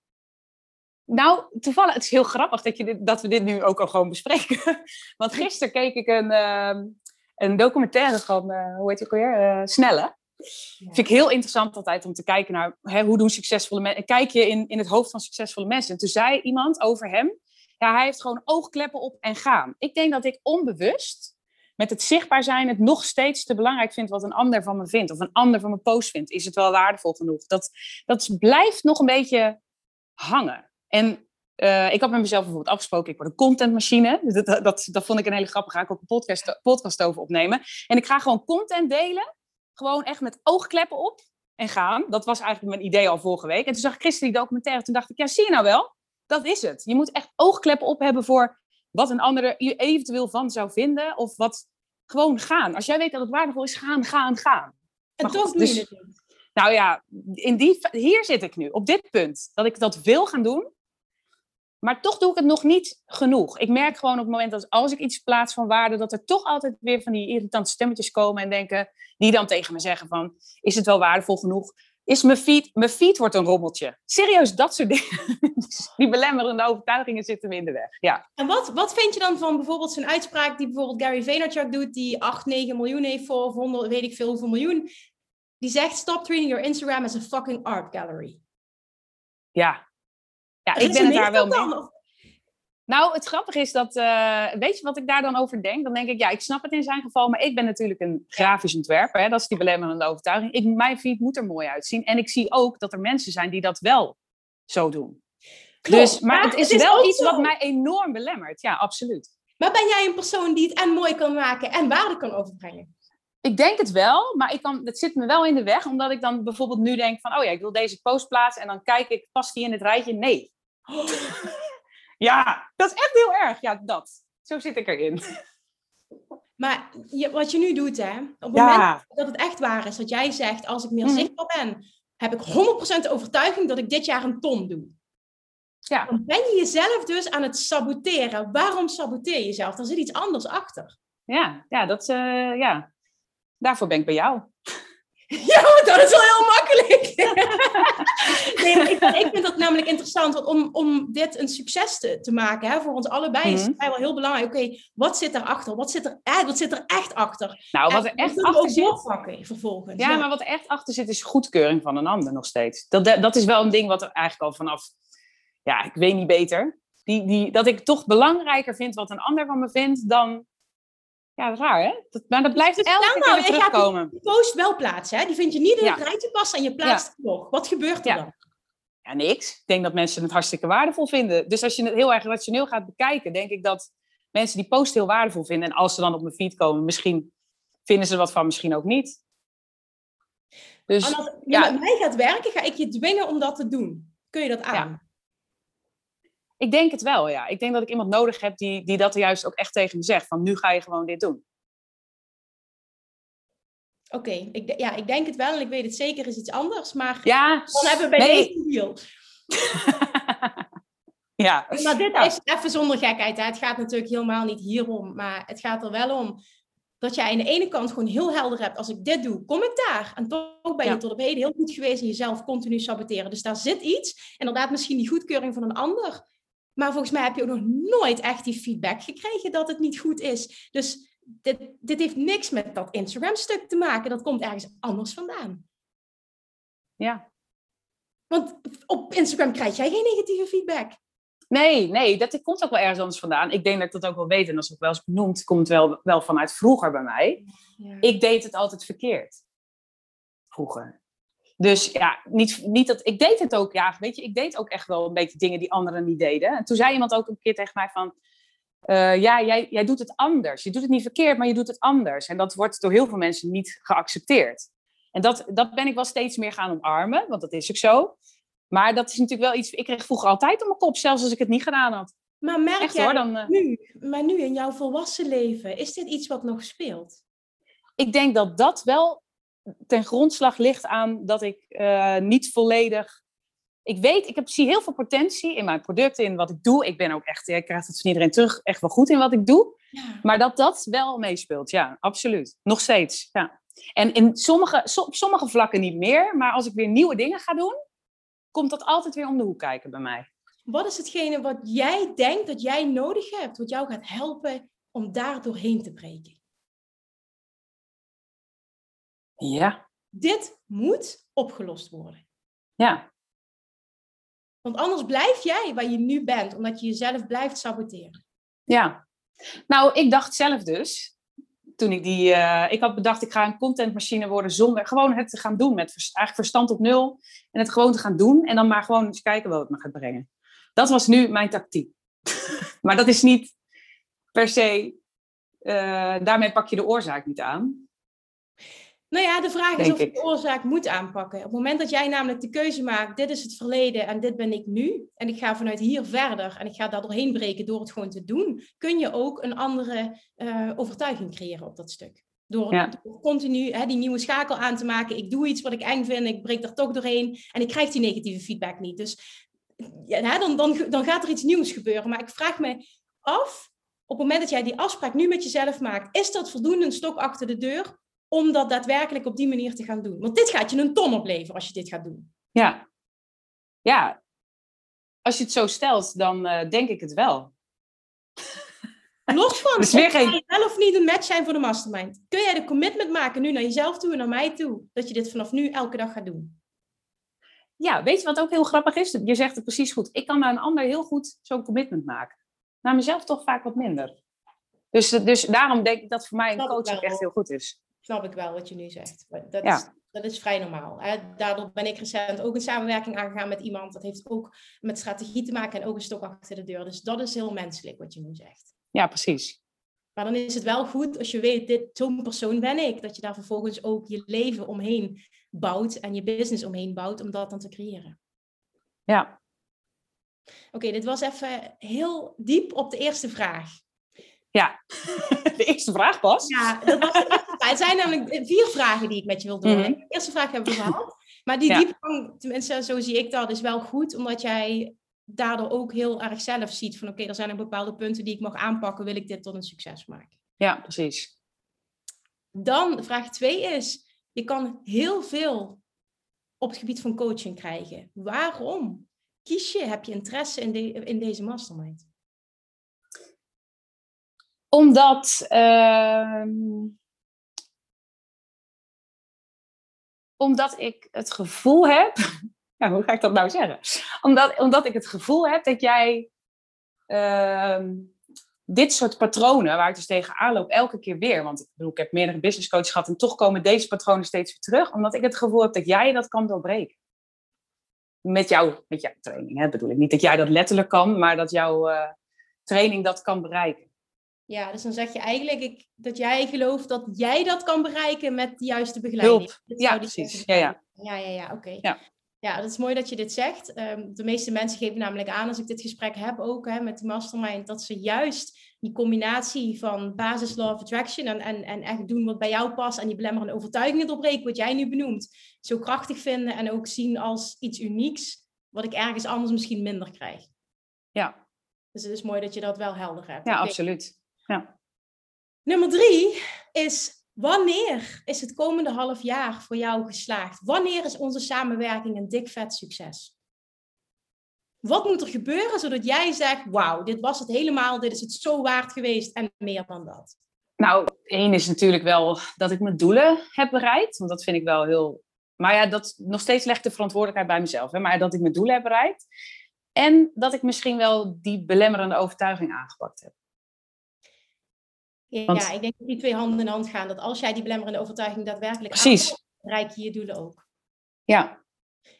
Nou, toevallig, het is heel grappig dat, je dit, dat we dit nu ook al gewoon bespreken. Want gisteren keek ik een, uh, een documentaire van, uh, hoe heet het ook weer? Uh, Snelle. Vind ik heel interessant altijd om te kijken naar hè, hoe doen succesvolle mensen. Kijk je in, in het hoofd van succesvolle mensen. En toen zei iemand over hem, ja, hij heeft gewoon oogkleppen op en gaan. Ik denk dat ik onbewust met het zichtbaar zijn het nog steeds te belangrijk vind wat een ander van me vindt. Of een ander van mijn post vindt. Is het wel waardevol genoeg? Dat, dat blijft nog een beetje hangen. En ik had met mezelf bijvoorbeeld afgesproken, ik word een contentmachine. Dat, dat, dat, dat vond ik een hele grappige. Ga ik ook een podcast, podcast over opnemen. En ik ga gewoon content delen. Gewoon echt met oogkleppen op en gaan. Dat was eigenlijk mijn idee al vorige week. En toen zag ik gisteren die documentaire. Toen dacht ik, ja, zie je nou wel? Dat is het. Je moet echt oogkleppen op hebben voor wat een andere je eventueel van zou vinden. Of wat gewoon gaan. Als jij weet dat het waardevol is, gaan, gaan, gaan. En toch doe je dus, het Nou ja, in die, hier zit ik nu, op dit punt. Dat ik dat wil gaan doen. Maar toch doe ik het nog niet genoeg. Ik merk gewoon op het moment dat als ik iets plaats van waarde, dat er toch altijd weer van die irritante stemmetjes komen en denken, die dan tegen me zeggen van, is het wel waardevol genoeg? Is mijn feed, mijn feed wordt een rommeltje. Serieus, dat soort dingen. die belemmerende overtuigingen zitten me in de weg. Ja. En wat, wat vind je dan van bijvoorbeeld zo'n uitspraak die bijvoorbeeld Gary Vaynerchuk doet, die 8, 9 miljoen heeft voor, of 100, weet ik veel hoeveel miljoen. Die zegt, stop treating your Instagram as a fucking art gallery. Ja, ja, ik ben het daar wel mee. Nou, het grappige is dat, uh, weet je wat ik daar dan over denk? Dan denk ik, ja, ik snap het in zijn geval, maar ik ben natuurlijk een grafisch ontwerper. Hè? Dat is die belemmerende overtuiging. Ik, mijn feed moet er mooi uitzien. En ik zie ook dat er mensen zijn die dat wel zo doen. dus, maar het is, wel iets wat mij enorm belemmert. Ja, absoluut. Maar ben jij een persoon die het en mooi kan maken en waarde kan overbrengen? Ik denk het wel, maar ik kan, het zit me wel in de weg, omdat ik dan bijvoorbeeld nu denk van, oh ja, ik wil deze post plaatsen en dan kijk ik, past die in het rijtje? Nee. ja, dat is echt heel erg. Ja, dat. Zo zit ik erin. Maar je, wat je nu doet, hè, op het moment dat het echt waar is, dat jij zegt, als ik meer mhm. zichtbaar ben, heb ik 100% overtuiging dat ik dit jaar een ton doe. Ja. Dan ben je jezelf dus aan het saboteren. Waarom saboteer je jezelf? Er zit iets anders achter. Ja, ja, dat, uh, ja daarvoor ben ik bij jou. Ja, dat is wel heel makkelijk. nee, ik, ik, vind dat namelijk interessant, want om, om dit een succes te, te maken hè, voor ons allebei mm -hmm. is het wel heel belangrijk. Oké, wat zit erachter? Wat zit er, echt, wat zit er echt achter? Nou, wat er echt achter zit. vervolgens. Ja, maar wat er echt achter zit, is goedkeuring van een ander nog steeds. Dat, dat is wel een ding wat er eigenlijk al vanaf, ja, ik weet niet beter. Die, die, dat ik toch belangrijker vind wat een ander van me vindt dan ja, dat is raar, hè? Dat, maar dat blijft dus elke keer nou, terugkomen. Je post wel plaatsen, hè? Die vind je niet in het rijtje passen en je plaatst het nog. Wat gebeurt er dan? Ja, niks. Ik denk dat mensen het hartstikke waardevol vinden. Dus als je het heel erg rationeel gaat bekijken, denk ik dat mensen die post heel waardevol vinden. En als ze dan op mijn feed komen, misschien vinden ze er wat van, misschien ook niet. Dus, en als je ja. met mij gaat werken, ga ik je dwingen om dat te doen. Kun je dat aan? Ik denk het wel, ja. Ik denk dat ik iemand nodig heb die, die dat juist ook echt tegen me zegt. Van nu ga je gewoon dit doen. Oké, ik, ja, ik denk het wel en ik weet het zeker is iets anders. Maar ja, dan hebben we bij nee. deze deal. ja. Maar dit is even zonder gekheid. Hè. Het gaat natuurlijk helemaal niet hierom. Maar het gaat er wel om dat jij aan de ene kant gewoon heel helder hebt. Als ik dit doe, kom ik daar. En toch ben je tot op heden heel goed geweest in jezelf continu saboteren. Dus daar zit iets. Inderdaad, misschien die goedkeuring van een ander. Maar volgens mij heb je ook nog nooit echt die feedback gekregen dat het niet goed is. Dus dit, dit heeft niks met dat Instagram-stuk te maken. Dat komt ergens anders vandaan. Ja. Want op Instagram krijg jij geen negatieve feedback. Nee, nee, dat komt ook wel ergens anders vandaan. Ik denk dat ik dat ook wel weet. En als het wel eens benoemd, komt het wel, wel vanuit vroeger bij mij. Ja. Ik deed het altijd verkeerd. Vroeger. Dus ja, niet, niet dat, ik deed het ook, ja, weet je, ik deed ook echt wel een beetje dingen die anderen niet deden. En toen zei iemand ook een keer tegen mij van, uh, ja, jij, jij doet het anders. Je doet het niet verkeerd, maar je doet het anders. En dat wordt door heel veel mensen niet geaccepteerd. En dat, dat ben ik wel steeds meer gaan omarmen, want dat is ook zo. Maar dat is natuurlijk wel iets, ik kreeg vroeger altijd op mijn kop, zelfs als ik het niet gedaan had. Maar merk Echt, jij hoor, dan, uh... nu, maar nu in jouw volwassen leven, is dit iets wat nog speelt? Ik denk dat dat wel ten grondslag ligt aan dat ik uh, niet volledig. Ik weet, ik heb, zie heel veel potentie in mijn producten, in wat ik doe. Ik ben ook echt, ik krijg het van iedereen terug, echt wel goed in wat ik doe. Ja. Maar dat dat wel meespeelt, ja, absoluut. Nog steeds, ja. En in sommige, op sommige vlakken niet meer, maar als ik weer nieuwe dingen ga doen, komt dat altijd weer om de hoek kijken bij mij. Wat is hetgene wat jij denkt dat jij nodig hebt, wat jou gaat helpen om daar doorheen te breken? Ja. Dit moet opgelost worden. Ja. Want anders blijf jij waar je nu bent, omdat je jezelf blijft saboteren. Ja. Nou, ik dacht zelf dus, toen ik die... Uh, ik had bedacht, ik ga een contentmachine worden zonder... Gewoon het te gaan doen, met eigenlijk verstand op nul. En het gewoon te gaan doen. En dan maar gewoon eens kijken wat het me gaat brengen. Dat was nu mijn tactiek. maar dat is niet per se, uh, daarmee pak je de oorzaak niet aan. Nou ja, de vraag is of je de oorzaak moet aanpakken. Op het moment dat jij namelijk de keuze maakt, dit is het verleden en dit ben ik nu, en ik ga vanuit hier verder en ik ga daar doorheen breken door het gewoon te doen, kun je ook een andere uh, overtuiging creëren op dat stuk. Door, continu hè, die nieuwe schakel aan te maken. Ik doe iets wat ik eng vind, ik breek daar toch doorheen en ik krijg die negatieve feedback niet. Dus ja, dan, dan, dan gaat er iets nieuws gebeuren. Maar ik vraag me af, op het moment dat jij die afspraak nu met jezelf maakt, is dat voldoende een stok achter de deur om dat daadwerkelijk op die manier te gaan doen? Want dit gaat je een ton opleveren als je dit gaat doen. Ja, ja. Als je het zo stelt, dan uh, denk ik het wel. Los van, dus weer geen... wel of niet een match zijn voor de mastermind. Kun jij de commitment maken nu naar jezelf toe en naar mij toe, dat je dit vanaf nu elke dag gaat doen? Ja, weet je wat ook heel grappig is? Je zegt het precies goed. Ik kan naar een ander heel goed zo'n commitment maken. Naar mezelf toch vaak wat minder. Dus, dus daarom denk ik dat voor mij een coaching echt heel goed is. Snap ik wel wat je nu zegt. Dat, ja. is, dat is vrij normaal. Hè? Daardoor ben ik recent ook een samenwerking aangegaan met iemand. Dat heeft ook met strategie te maken en ook een stok achter de deur. Dus dat is heel menselijk wat je nu zegt. Ja, precies. Maar dan is het wel goed als je weet, dit, zo'n persoon ben ik. Dat je daar vervolgens ook je leven omheen bouwt en je business omheen bouwt om dat dan te creëren. Ja. Oké, dit was even heel diep op de eerste vraag. Ja, de eerste vraag pas. Ja, dat was. Het zijn namelijk vier vragen die ik met je wil doen. Mhm. De eerste vraag hebben we gehad. Maar die ja. diepgang, tenminste zo zie ik dat, is wel goed, omdat jij daardoor ook heel erg zelf ziet van oké, er zijn er bepaalde punten die ik mag aanpakken, wil ik dit tot een succes maken. Ja, precies. Dan vraag twee is, je kan heel veel op het gebied van coaching krijgen. Waarom kies je, heb je interesse in, de, in deze mastermind? Omdat, uh, omdat ik het gevoel heb ja, hoe ga ik dat nou zeggen? Omdat, omdat ik het gevoel heb dat jij ehm, dit soort patronen, waar ik dus tegenaan loop, elke keer weer. Want ik bedoel, ik heb meerdere business coaches gehad en toch komen deze patronen steeds weer terug. Omdat ik het gevoel heb dat jij dat kan doorbreken. Met, jou, met jouw training, hè, bedoel ik. Niet dat jij dat letterlijk kan, maar dat jouw uh, training dat kan bereiken. Ja, dus dan zeg je eigenlijk ik, dat jij gelooft dat jij dat kan bereiken met de juiste begeleiding. Hulp. Ja, precies. Ja, ja. Ja, ja, ja, oké. Ja. Ja, dat is mooi dat je dit zegt. Um, de meeste mensen geven namelijk aan, als ik dit gesprek heb ook hè, met de mastermind, dat ze juist die combinatie van basis law of attraction en, en, en echt doen wat bij jou past en die belemmerende overtuigingen doorbreken, wat jij nu benoemt, zo krachtig vinden en ook zien als iets unieks, wat ik ergens anders misschien minder krijg. Ja. Dus het is mooi dat je dat wel helder hebt. Ja, absoluut. Ja. Nummer drie is Wanneer is het komende half jaar voor jou geslaagd? Wanneer is onze samenwerking een dik vet succes? Wat moet er gebeuren zodat jij zegt: Wauw, dit was het helemaal, dit is het zo waard geweest en meer dan dat? Nou, één is natuurlijk wel dat ik mijn doelen heb bereikt. Want dat vind ik wel heel. Maar ja, dat nog steeds legt de verantwoordelijkheid bij mezelf. Hè? Maar dat ik mijn doelen heb bereikt. En dat ik misschien wel die belemmerende overtuiging aangepakt heb. Ja, ik denk dat die twee handen in hand gaan. Dat als jij die belemmerende overtuiging daadwerkelijk Precies. bereik je je doelen ook. Ja.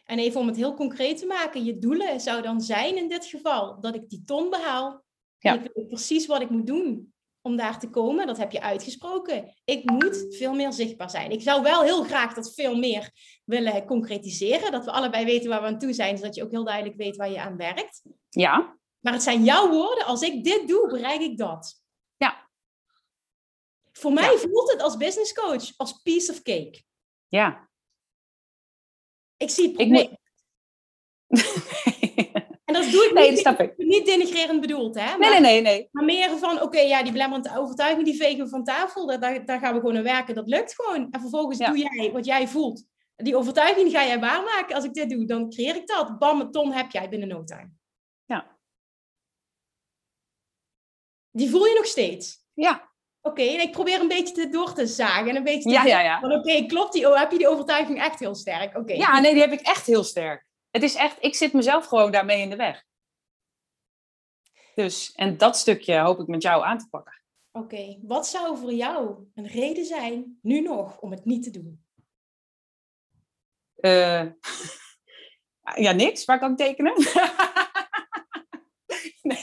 En even om het heel concreet te maken, je doelen zou dan zijn in dit geval dat ik die ton behaal. Ja. ik weet precies wat ik moet doen om daar te komen. Dat heb je uitgesproken. Ik moet veel meer zichtbaar zijn. Ik zou wel heel graag dat veel meer willen concretiseren. Dat we allebei weten waar we aan toe zijn, zodat je ook heel duidelijk weet waar je aan werkt. Ja. Maar het zijn jouw woorden. Als ik dit doe, bereik ik dat. Voor mij voelt het als business coach als piece of cake. Ja. Ik zie het probleem. Ik en dat doe ik nee, niet, ik. niet denigrerend bedoeld, hè? Maar, nee, nee, nee, nee. Maar meer van, oké, ja, die belemmerende overtuiging, die vegen we van tafel. Daar, daar, gaan we gewoon aan werken. Dat lukt gewoon. En vervolgens doe jij wat jij voelt. Die overtuiging ga jij waarmaken. Als ik dit doe, dan creëer ik dat. Bam, een ton heb jij binnen no time. Ja. Die voel je nog steeds. Ja. Oké, en ik probeer een beetje te door te zagen en een beetje te ja, ja, ja. oké, klopt die, oh, heb je die overtuiging echt heel sterk? Oké. Ja, nee, die heb ik echt heel sterk. Het is echt, ik zit mezelf gewoon daarmee in de weg. Dus, en dat stukje hoop ik met jou aan te pakken. Oké, wat zou voor jou een reden zijn, nu nog, om het niet te doen? Uh, ja, niks. Waar kan ik tekenen?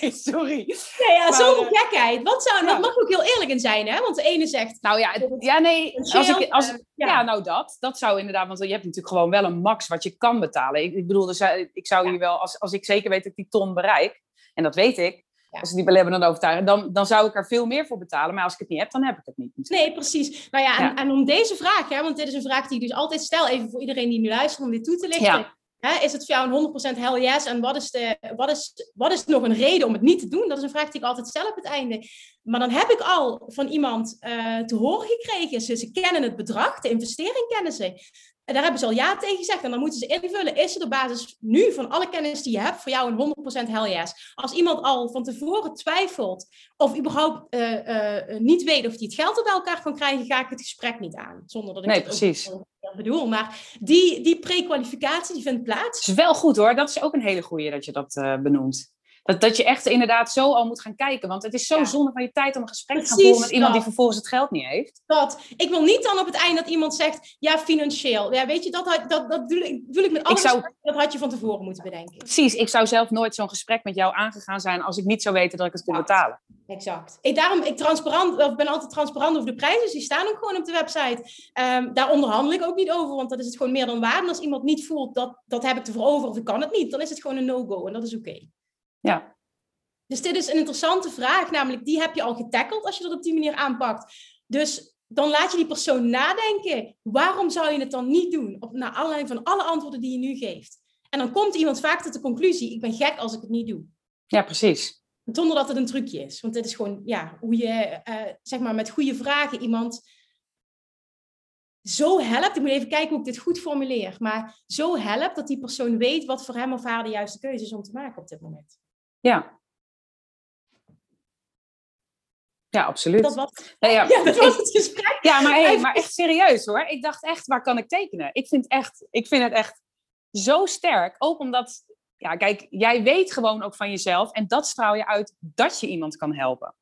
nee, sorry. Nee, ja, zoveel eh, gekheid. Wat zou, dat mag ook heel eerlijk in zijn, hè? Want de ene zegt, Nou ja, ja nee, als ik, als, eh, ja. ja. nou dat. Dat zou inderdaad, want je hebt natuurlijk gewoon wel een max wat je kan betalen. Ik, ik bedoel, dus, ik zou Ja. hier wel, als, als ik zeker weet dat ik die ton bereik, en dat weet ik, Ja. als ik die belebben dan overtuigen, dan, dan zou ik er veel meer voor betalen. Maar als ik het niet heb, dan heb ik het niet. Nee, precies. Nou ja, en, Ja. en om deze vraag, hè, want dit is een vraag die ik dus altijd stel, even voor iedereen die nu luistert, om dit toe te lichten. Ja. Is het voor jou een 100% hell yes? En wat is, de, wat, is, wat is nog een reden om het niet te doen? Dat is een vraag die ik altijd stel op het einde. Maar dan heb ik al van iemand eh, te horen gekregen. Ze kennen het bedrag, de investering kennen ze. En daar hebben ze al ja tegen gezegd. En dan moeten ze invullen, is het op basis nu van alle kennis die je hebt voor jou een 100% hell yes? Als iemand al van tevoren twijfelt of überhaupt eh, eh, niet weet of hij het geld er bij elkaar kan krijgen, ga ik het gesprek niet aan. Zonder dat ik Nee, precies. bedoel. Maar die, die pre-kwalificatie die vindt plaats. Het is wel goed hoor, dat is ook een hele goeie dat je dat eh, benoemt. Dat, dat je echt inderdaad zo al moet gaan kijken. Want het is zo Ja. zonde van je tijd om een gesprek te gaan voeren met iemand die vervolgens het geld niet heeft. Dat. Ik wil niet dan op het einde dat iemand zegt, ja, financieel. Ja, weet je, dat, dat, dat bedoel, ik, bedoel ik met alles. zou- Dat had je van tevoren moeten bedenken. Precies, ik zou zelf nooit zo'n gesprek met jou aangegaan zijn als ik niet zou weten dat ik het kon betalen. Exact. Ik, daarom, ik transparant, of ben altijd transparant over de prijzen. Dus die staan ook gewoon op de website. Ehm, daar onderhandel ik ook niet over, want dat is het gewoon meer dan waard. En als iemand niet voelt, dat, dat heb ik ervoor over of ik kan het niet, dan is het gewoon een no-go. En dat is oké. Ja, Dus dit is een interessante vraag, namelijk die heb je al getackeld als je dat op die manier aanpakt. Dus dan laat je die persoon nadenken. Waarom zou je het dan niet doen? Op, naar aanleiding van alle antwoorden die je nu geeft. En dan komt iemand vaak tot de conclusie, ik ben gek als ik het niet doe. ja precies. Zonder dat het een trucje is. Want dit is gewoon, ja, hoe je, eh, zeg maar, met goede vragen iemand zo helpt. Ik moet even kijken hoe ik dit goed formuleer. Maar zo helpt dat die persoon weet wat voor hem of haar de juiste keuze is om te maken op dit moment. Ja. Ja, absoluut. Dat was, Nee, ja. ja, dat was het gesprek. Ja, maar, hey, maar echt serieus hoor. Ik dacht echt, waar kan ik tekenen? Ik vind, echt, ik vind het echt zo sterk. Ook omdat, ja, kijk, jij weet gewoon ook van jezelf. En dat straal je uit dat je iemand kan helpen.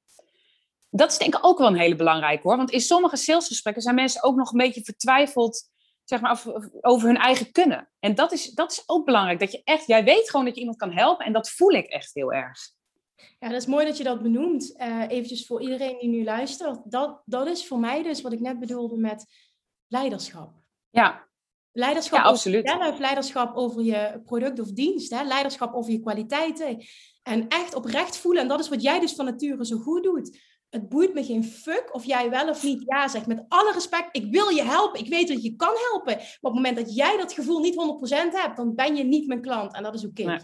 Dat is denk ik ook wel een hele belangrijke hoor. Want in sommige salesgesprekken zijn mensen ook nog een beetje vertwijfeld zeg maar, over hun eigen kunnen. En dat is, dat is ook belangrijk. Dat je echt, jij weet gewoon dat je iemand kan helpen. En dat voel ik echt heel erg. Ja, dat is mooi dat je dat benoemt. Eh eventjes voor iedereen die nu luistert. Dat, dat is voor mij dus wat ik net bedoelde met leiderschap. Ja, Leiderschap Ja, over absoluut. jezelf, leiderschap over je product of dienst, hè? leiderschap over je kwaliteiten. En echt oprecht voelen. En dat is wat jij dus van nature zo goed doet. Het boeit me geen fuck of jij wel of niet ja zegt. Met alle respect, ik wil je helpen. Ik weet dat je kan helpen. Maar op het moment dat jij dat gevoel niet 100% hebt, dan ben je niet mijn klant. En dat is oké. Nee.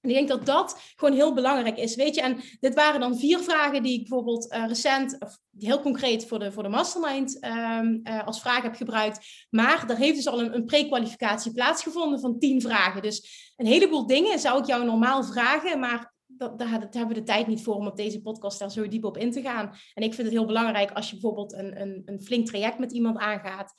En ik denk dat dat gewoon heel belangrijk is. Weet je, en dit waren dan vier vragen die ik bijvoorbeeld eh, recent, of heel concreet voor de, voor de mastermind ehm, eh, als vraag heb gebruikt. Maar er heeft dus al een, een pre-kwalificatie plaatsgevonden van tien vragen. Dus een heleboel dingen zou ik jou normaal vragen, maar dat, daar, daar hebben we de tijd niet voor om op deze podcast daar zo diep op in te gaan. En ik vind het heel belangrijk als je bijvoorbeeld een, een, een flink traject met iemand aangaat,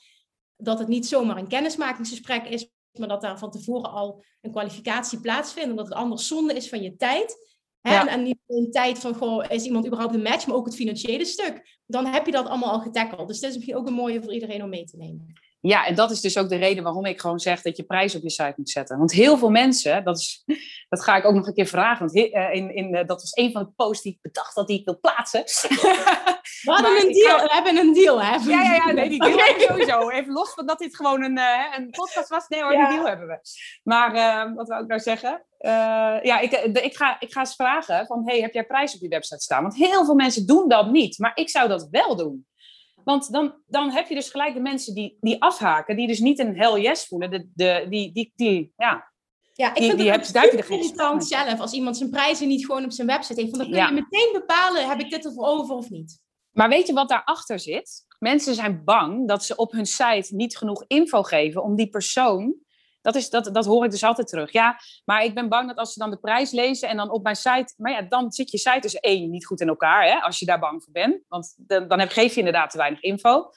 dat het niet zomaar een kennismakingsgesprek is, maar dat daar van tevoren al een kwalificatie plaatsvindt, omdat het anders zonde is van je tijd. Hè? Ja. En, en niet een tijd van, goh, is iemand überhaupt een match, maar ook het financiële stuk. Dan heb je dat allemaal al getackeld. Dus dit is misschien ook een mooie voor iedereen om mee te nemen. Ja, en dat is dus ook de reden waarom ik gewoon zeg dat je prijs op je site moet zetten. Want heel veel mensen, dat, is, dat ga ik ook nog een keer vragen. Want eh, in, in, eh, dat was een van de posts die ik bedacht dat die ik wil plaatsen. We hadden Maar een deal, ga- we hebben een deal, hè? Ja, ja, ja, nee, die deal we sowieso. Even los van dat dit gewoon een, eh, een podcast was. Nee hoor, Ja. die deal hebben we. Maar wat wou ik nou zeggen? Ja, ik, ik, ga, ik ga eens vragen van, hey, heb jij prijs op je website staan? Want heel veel mensen doen dat niet. Maar ik zou dat wel doen. Want dan, dan heb je dus gelijk de mensen die, die afhaken, die dus niet een hell yes voelen. De, de, die, die, die, ja, Ja, ik Die- vind die er super irritant zelf als iemand zijn prijzen niet gewoon op zijn website heeft. Want dan kun Ja. je meteen bepalen, heb ik dit ervoor over of niet? Maar weet je wat daarachter zit? Mensen zijn bang dat ze op hun site niet genoeg info geven om die persoon. Dat, is, dat, dat hoor ik dus altijd terug. Ja, maar ik ben bang dat als ze dan de prijs lezen en dan op mijn site. Maar ja, dan zit je site dus één niet goed in elkaar, hè, als je daar bang voor bent. Want dan, dan heb, geef je inderdaad te weinig info.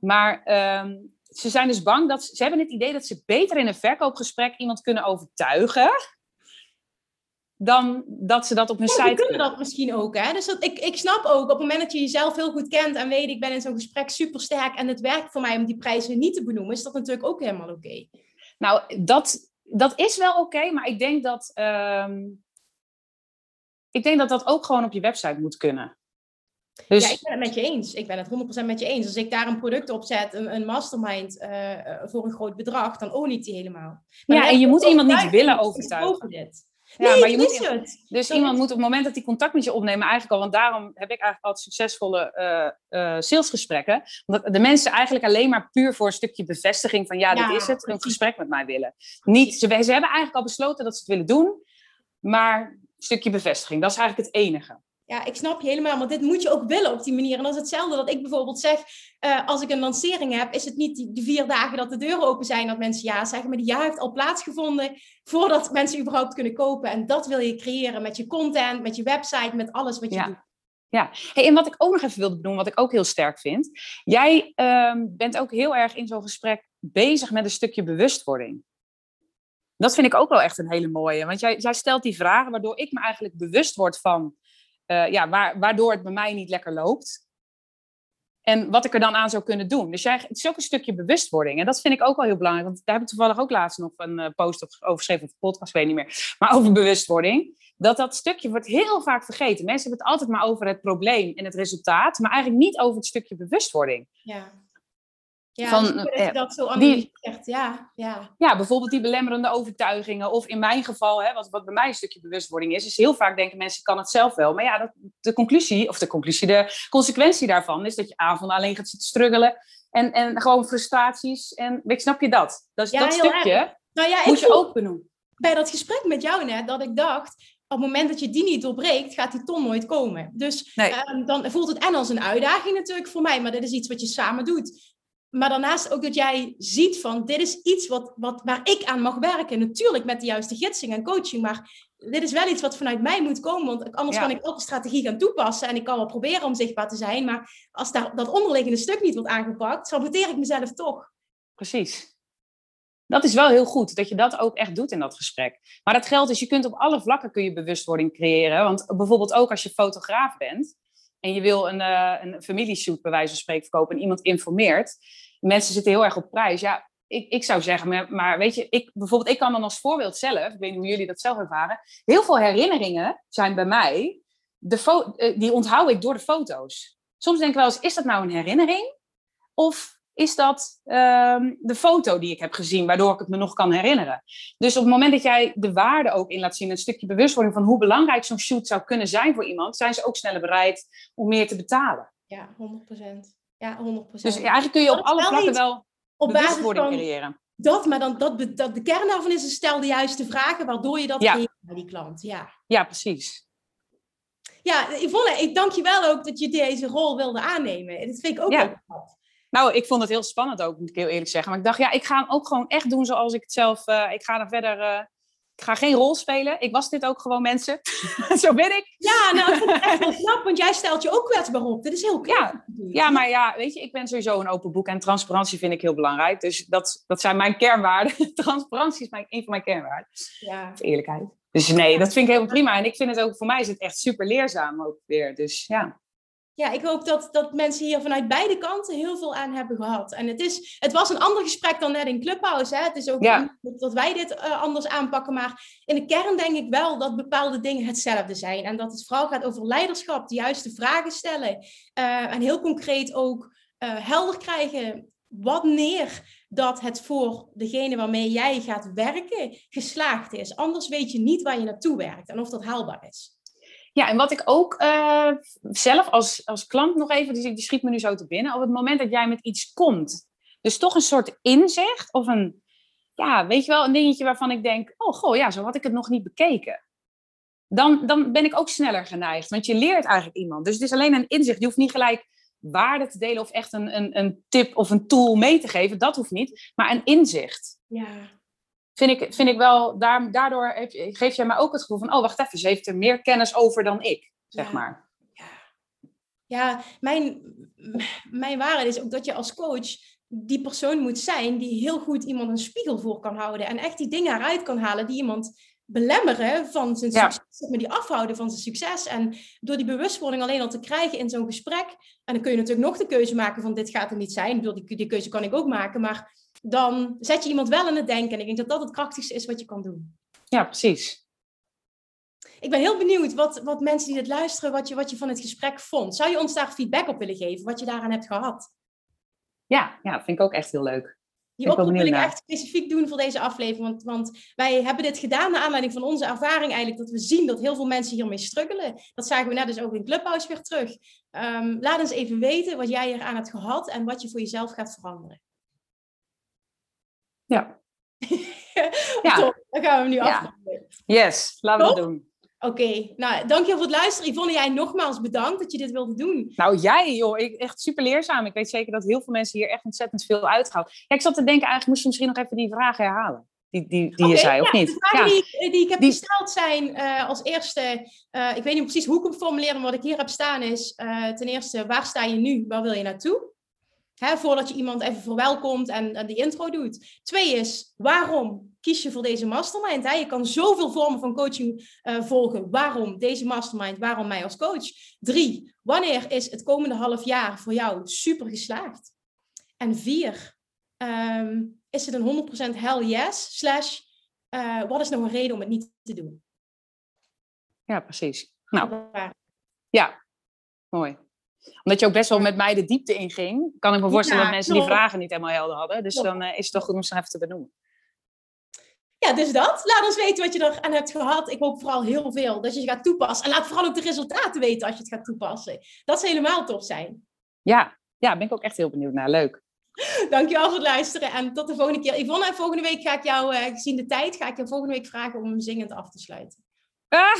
Maar ehm, ze zijn dus bang dat ze, ze hebben het idee dat ze beter in een verkoopgesprek iemand kunnen overtuigen. Dan dat ze dat op hun Ja, site die kunnen kunnen. dat misschien ook. Hè? Dus dat, ik, ik snap ook, op het moment dat je jezelf heel goed kent en weet, ik ben in zo'n gesprek super sterk en het werkt voor mij om die prijzen niet te benoemen, is dat natuurlijk ook helemaal oké. Nou, dat, dat is wel oké, maar ik denk dat, ehm, ik denk dat dat ook gewoon op je website moet kunnen. Dus... Ja, ik ben het met je eens. Ik ben het 100% met je eens. Als ik daar een product op zet, een, een mastermind uh, voor een groot bedrag, dan own ik die helemaal. Maar ja, en je moet iemand niet willen overtuigen. Dit. Ja, nee, maar je moet, het. Dus iemand moet op het moment dat hij contact met je opnemen, eigenlijk al, want daarom heb ik eigenlijk altijd succesvolle uh, uh, salesgesprekken. Omdat de mensen eigenlijk alleen maar puur voor een stukje bevestiging van ja, dit is het, een gesprek met mij willen. Niet, ze, ze hebben eigenlijk al besloten dat ze het willen doen, maar een stukje bevestiging, dat is eigenlijk het enige. Ja, ik snap je helemaal, maar dit moet je ook willen op die manier. En dat is hetzelfde dat ik bijvoorbeeld zeg, uh, als ik een lancering heb, is het niet die, die, vier dagen dat de deuren open zijn dat mensen ja zeggen, maar die ja heeft al plaatsgevonden voordat mensen überhaupt kunnen kopen. En dat wil je creëren met je content, met je website, met alles wat je ja. doet. Ja, hey, en wat ik ook nog even wilde benoemen, wat ik ook heel sterk vind. Jij um, bent ook heel erg in zo'n gesprek bezig met een stukje bewustwording. Dat vind ik ook wel echt een hele mooie. Want jij, jij stelt die vragen waardoor ik me eigenlijk bewust word van uh, ja, waar, waardoor het bij mij niet lekker loopt. En wat ik er dan aan zou kunnen doen. Dus jij, het is ook een stukje bewustwording. En dat vind ik ook wel heel belangrijk. Want daar heb ik toevallig ook laatst nog een uh, post over geschreven. Of podcast, weet niet meer. Maar over bewustwording. Dat dat stukje wordt heel vaak vergeten. Mensen hebben het altijd maar over het probleem en het resultaat. Maar eigenlijk niet over het stukje bewustwording. Ja. Ja, van, dus dat je dat zo analyseert. Ja, ja. ja, bijvoorbeeld die belemmerende overtuigingen. Of in mijn geval, hè, wat, wat bij mij een stukje bewustwording is, is heel vaak denken mensen, ik kan het zelf wel. Maar ja, dat, de conclusie, of de conclusie, de consequentie daarvan is dat je avond alleen gaat zitten struggelen. En, en gewoon frustraties. En weet, snap je dat? Dat, is, dat stukje nou ja, moet je ook benoemen. Bij dat gesprek met jou net, dat ik dacht, op het moment dat je die niet doorbreekt, gaat die ton nooit komen. Dus nee. um, dan voelt het en als een uitdaging natuurlijk voor mij, maar dit is iets wat je samen doet maar daarnaast ook dat jij ziet van dit is iets wat, wat, waar ik aan mag werken. Natuurlijk met de juiste gidsing en coaching, maar dit is wel iets wat vanuit mij moet komen. Want anders kan ik elke strategie gaan toepassen en ik kan wel proberen om zichtbaar te zijn. Maar als daar, dat onderliggende stuk niet wordt aangepakt, saboteer ik mezelf toch. Precies. Dat is wel heel goed, dat je dat ook echt doet in dat gesprek. Maar dat geldt dus, je kunt op alle vlakken kun je bewustwording creëren. Want bijvoorbeeld ook als je fotograaf bent, en je wil een, uh, een familieshoot bij wijze van spreken verkopen en iemand informeert, mensen zitten heel erg op prijs. Ja, ik, ik zou zeggen, maar, maar weet je, ik, bijvoorbeeld, ik kan dan als voorbeeld zelf, ik weet niet hoe jullie dat zelf ervaren, heel veel herinneringen zijn bij mij, de eh, die onthoud ik door de foto's. Soms denk ik wel eens, is dat nou een herinnering? Of is dat um, de foto die ik heb gezien, waardoor ik het me nog kan herinneren. Dus op het moment dat jij de waarde ook in laat zien, een stukje bewustwording van hoe belangrijk zo'n shoot zou kunnen zijn voor iemand, zijn ze ook sneller bereid om meer te betalen. Ja, 100%. Ja, 100%. Dus eigenlijk kun je op alle vlakken wel op bewustwording van creëren. Dat, maar dan, dat, dat, de kern daarvan is, stel de juiste vragen, waardoor je dat ja. bij die klant. Ja, ja precies. Ja, Yvonne, ik dank je wel ook dat je deze rol wilde aannemen. Dat vind ik ook ja. wel nou, ik vond het heel spannend ook, moet ik heel eerlijk zeggen. Maar ik dacht, ja, ik ga hem ook gewoon echt doen zoals ik het zelf... Uh, ik ga er verder... Uh, ik ga geen rol spelen. Ik was dit ook gewoon mensen. Zo ben ik. Ja, nou, ik vind het echt wel knap, want jij stelt je ook kwetsbaar op. Dit is heel knap. Ja, ja, maar ja, weet je, ik ben sowieso een open boek en transparantie vind ik heel belangrijk. Dus dat, dat zijn mijn kernwaarden. transparantie is mijn, een van mijn kernwaarden. Ja. Eerlijkheid. Dus nee, dat vind ik helemaal prima. En ik vind het ook, voor mij is het echt super leerzaam ook weer. Dus ja ja, ik hoop dat, dat mensen hier vanuit beide kanten heel veel aan hebben gehad. En het, is, het was een ander gesprek dan net in Clubhouse. Hè? Het is ook ja. dat wij dit uh, anders aanpakken. Maar in de kern denk ik wel dat bepaalde dingen hetzelfde zijn. En dat het vooral gaat over leiderschap, de juiste vragen stellen. Uh, en heel concreet ook uh, helder krijgen wanneer dat het voor degene waarmee jij gaat werken geslaagd is. Anders weet je niet waar je naartoe werkt en of dat haalbaar is. Ja, en wat ik ook uh, zelf als, als klant nog even, die, die schiet me nu zo te binnen, op het moment dat jij met iets komt, dus toch een soort inzicht of een, ja, weet je wel, een dingetje waarvan ik denk, oh goh, ja, zo had ik het nog niet bekeken. Dan, dan ben ik ook sneller geneigd, want je leert eigenlijk iemand. Dus het is alleen een inzicht. Je hoeft niet gelijk waarde te delen of echt een, een, een tip of een tool mee te geven. Dat hoeft niet, maar een inzicht. Ja, vind ik, vind ik wel, daar, daardoor heb, geef jij mij ook het gevoel van, oh wacht even, ze heeft er meer kennis over dan ik, zeg maar. Ja, ja mijn, mijn waarheid is ook dat je als coach die persoon moet zijn die heel goed iemand een spiegel voor kan houden en echt die dingen eruit kan halen die iemand belemmeren van zijn ja. succes, maar die afhouden van zijn succes. En door die bewustwording alleen al te krijgen in zo'n gesprek, en dan kun je natuurlijk nog de keuze maken van dit gaat er niet zijn, ik die, die keuze kan ik ook maken, maar dan zet je iemand wel in het denken. En ik denk dat dat het krachtigste is wat je kan doen. Ja, precies. ik ben heel benieuwd wat, wat mensen die dit luisteren, wat je, wat je van het gesprek vond. Zou je ons daar feedback op willen geven, wat je daaraan hebt gehad? Ja, ja vind ik ook echt heel leuk. Die oproep wil ik echt specifiek doen voor deze aflevering. Want, want wij hebben dit gedaan naar aanleiding van onze ervaring eigenlijk. Dat we zien dat heel veel mensen hiermee struggelen. Dat zagen we net dus ook in Clubhouse weer terug. Um, laat eens even weten wat jij eraan hebt gehad en wat je voor jezelf gaat veranderen. Ja. ja. Top, dan gaan we hem nu ja. afronden. Yes, laten we het doen. Oké, okay. nou dankjewel voor het luisteren. Yvonne, jij nogmaals bedankt dat je dit wilde doen. Nou, jij joh, ik, echt super leerzaam. Ik weet zeker dat heel veel mensen hier echt ontzettend veel uithalen. Ja, ik zat te denken, eigenlijk moest je misschien nog even die vragen herhalen. Die, die, die je zei, of niet? De vragen ja. die, die, ik heb gesteld zijn uh, als eerste, uh, ik weet niet precies hoe ik hem formuleer, maar wat ik hier heb staan is, uh, ten eerste, waar sta je nu? Waar wil je naartoe? Hè, voordat je iemand even verwelkomt en, en die intro doet. Twee is, waarom kies je voor deze mastermind? Hè? Je kan zoveel vormen van coaching uh, volgen. Waarom deze mastermind? Waarom mij als coach? Drie, wanneer is het komende half jaar voor jou super geslaagd? En vier, um, is het een 100% hell yes? Slash, uh, wat is nou een reden om het niet te doen? Ja, precies. Nou, ja, mooi omdat je ook best wel met mij de diepte inging, kan ik me voorstellen dat mensen die vragen niet helemaal helder hadden. Dus dan uh, is het toch goed om ze even te benoemen. Ja, dus dat. Laat ons weten wat je er aan hebt gehad. Ik hoop vooral heel veel dat je het gaat toepassen. En laat vooral ook de resultaten weten als je het gaat toepassen. Dat zou helemaal tof zijn. Ja, ja, ben ik ook echt heel benieuwd naar. Leuk. Dankjewel voor het luisteren en tot de volgende keer. Yvonne, volgende week ga ik jou, uh, gezien de tijd, ga ik je volgende week vragen om hem zingend af te sluiten. Ah.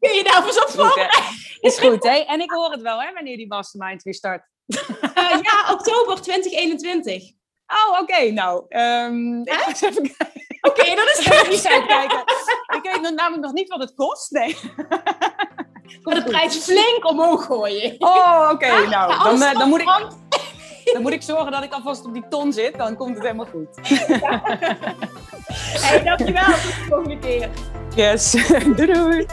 Kun je daar eens op voorbereiden? Is goed, hè? En ik hoor het wel, hè, wanneer die mastermind weer start. Uh, ja, oktober 2021. Oh, oké. Okay, nou, um, ik even kijken. Oké, okay, dat is goed. kijken. Ik weet namelijk nog niet wat het kost. Nee. Kom de prijs flink omhoog gooien. Oh, oké. Okay, nou, dan, uh, dan moet ik... Dan moet ik zorgen dat ik alvast op die ton zit, dan komt het helemaal goed. Ja. hey, dankjewel. Tot de volgende keer. Yes. doei doei.